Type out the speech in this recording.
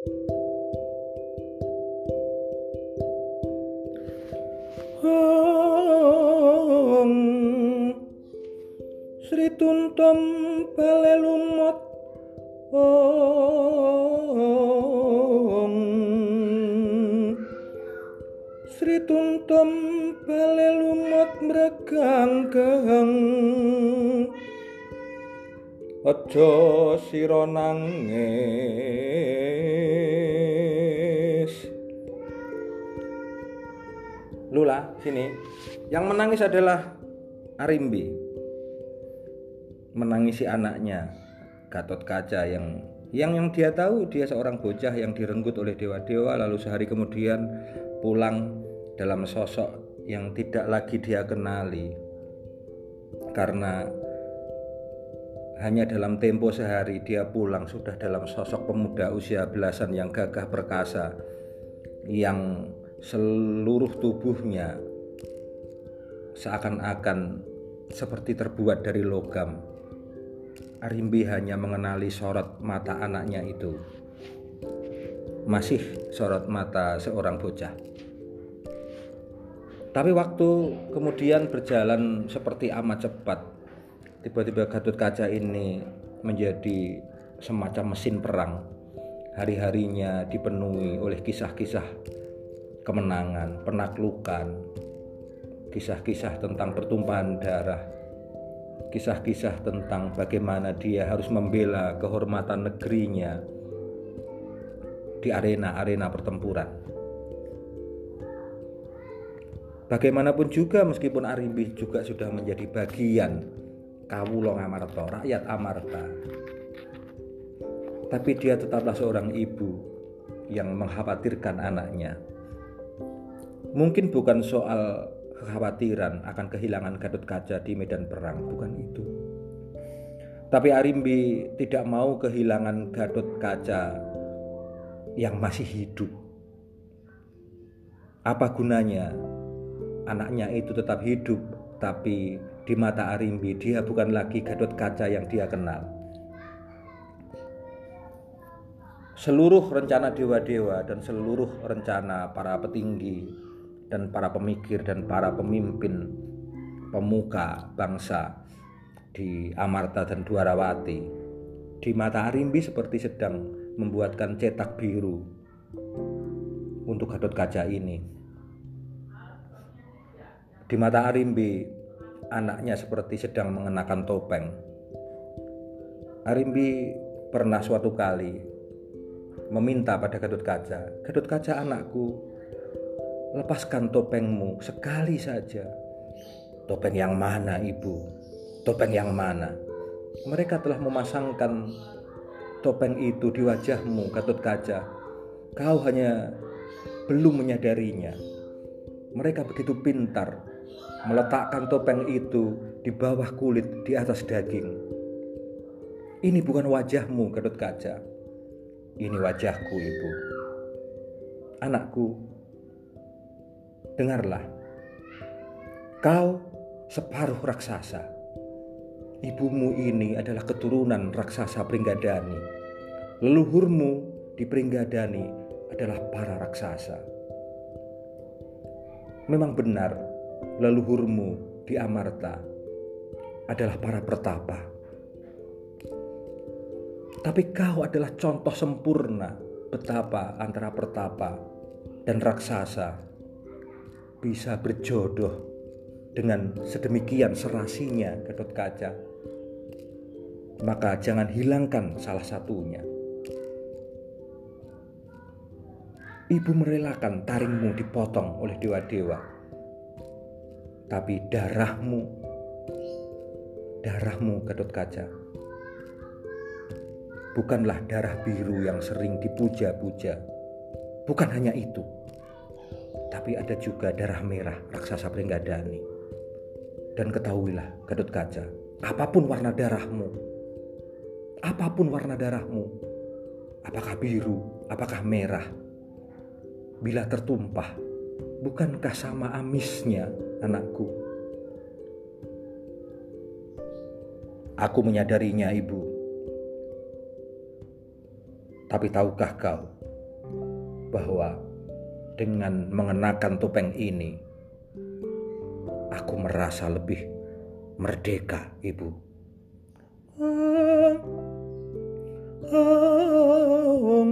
Sri tuntum pelelumot ong Sri tuntum pelelumot mreganggang Aja sira nangis Lula sini. Yang menangis adalah Arimbi. Menangisi anaknya Gatot Kaca yang yang yang dia tahu dia seorang bocah yang direnggut oleh dewa-dewa lalu sehari kemudian pulang dalam sosok yang tidak lagi dia kenali. Karena hanya dalam tempo sehari dia pulang sudah dalam sosok pemuda usia belasan yang gagah perkasa yang seluruh tubuhnya seakan-akan seperti terbuat dari logam Arimbi hanya mengenali sorot mata anaknya itu. Masih sorot mata seorang bocah. Tapi waktu kemudian berjalan seperti amat cepat. Tiba-tiba Gatot Kaca ini menjadi semacam mesin perang. Hari-harinya dipenuhi oleh kisah-kisah kemenangan, penaklukan, kisah-kisah tentang pertumpahan darah, kisah-kisah tentang bagaimana dia harus membela kehormatan negerinya di arena-arena pertempuran. Bagaimanapun juga meskipun Arimbi juga sudah menjadi bagian Kawulong Amarta, rakyat Amarta. Tapi dia tetaplah seorang ibu yang mengkhawatirkan anaknya. Mungkin bukan soal kekhawatiran akan kehilangan Gatot Kaca di medan perang, bukan itu. Tapi Arimbi tidak mau kehilangan Gatot Kaca yang masih hidup. Apa gunanya anaknya itu tetap hidup, tapi di mata Arimbi dia bukan lagi Gatot Kaca yang dia kenal. Seluruh rencana dewa-dewa dan seluruh rencana para petinggi dan para pemikir dan para pemimpin pemuka bangsa di Amarta dan Dwarawati di mata Arimbi seperti sedang membuatkan cetak biru untuk Gatot Kaca ini. Di mata Arimbi, anaknya seperti sedang mengenakan topeng. Arimbi pernah suatu kali meminta pada Gatot Kaca, "Gatot Kaca anakku, Lepaskan topengmu sekali saja. Topeng yang mana, Ibu? Topeng yang mana? Mereka telah memasangkan topeng itu di wajahmu, Gatot Kaca. Kau hanya belum menyadarinya. Mereka begitu pintar meletakkan topeng itu di bawah kulit di atas daging. Ini bukan wajahmu, Gatot Kaca. Ini wajahku, Ibu. Anakku, dengarlah. Kau separuh raksasa. Ibumu ini adalah keturunan raksasa Pringgadani. Leluhurmu di Pringgadani adalah para raksasa. Memang benar, leluhurmu di Amarta adalah para pertapa. Tapi kau adalah contoh sempurna betapa antara pertapa dan raksasa bisa berjodoh dengan sedemikian serasinya Gatot Kaca, maka jangan hilangkan salah satunya. Ibu merelakan taringmu dipotong oleh dewa-dewa, tapi darahmu, darahmu Gatot Kaca, bukanlah darah biru yang sering dipuja-puja. Bukan hanya itu, tapi ada juga darah merah raksasa Pringgadani. Dan ketahuilah, Gadot Kaca, apa pun warna darahmu, apa pun warna darahmu, apakah biru, apakah merah, bila tertumpah, bukankah sama amisnya, anakku? Aku menyadarinya, ibu. Tapi tahukah kau, bahwa dengan mengenakan topeng ini. Aku merasa lebih merdeka, Ibu. Ah, ah,